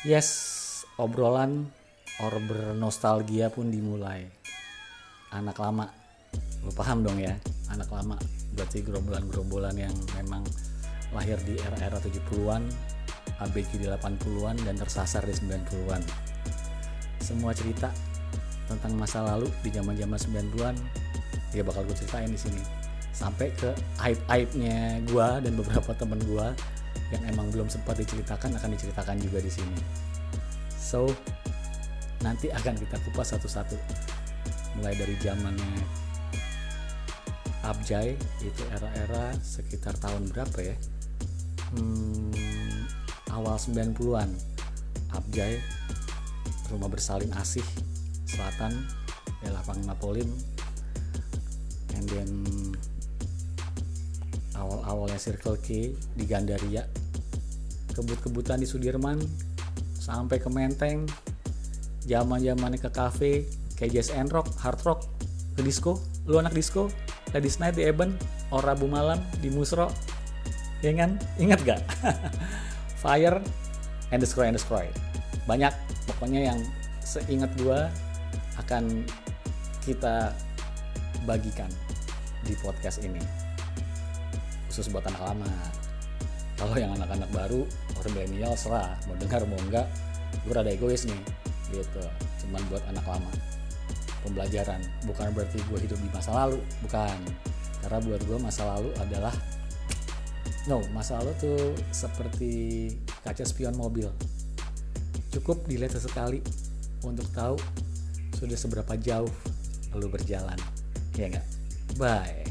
Yes, obrolan or bernostalgia pun dimulai. Anak lama, lo paham dong ya, anak lama. Berarti gerombolan-gerombolan yang memang lahir di era-era 70-an, ABG di 80-an, dan tersasar di 90-an. Semua cerita tentang masa lalu di zaman-zaman 90-an, ya bakal gue ceritain di sini. Sampai ke aib-aibnya gue dan beberapa temen gue yang emang belum sempat diceritakan akan diceritakan juga di sini. So, nanti akan kita kupas satu-satu. Mulai dari zamannya Abjay, itu era-era sekitar tahun berapa ya? Hmm, awal 90-an. Abjay, rumah bersalin asih, selatan, ya lapangan Napolim. And then awal-awalnya Circle K di Gandaria kebut-kebutan di Sudirman sampai ke Menteng zaman zamannya ke cafe kayak jazz and rock hard rock ke disco. Lu anak disco ladies night di Eben or Rabu malam di Musro. Ya kan? Ingat gak fire and destroy and destroy. Banyak. Pokoknya yang seingat gua akan kita bagikan di podcast ini. Khusus buat anak lama kalau yang anak-anak baru orang milenial serah mau dengar mau enggak gue rada egois nih gitu. Cuman buat anak lama pembelajaran. Bukan berarti gue hidup di masa lalu bukan. Karena buat gue masa lalu adalah no masa lalu tuh seperti kaca spion mobil. Cukup dilihat sesekali untuk tahu sudah seberapa jauh lalu berjalan. Ya enggak? Bye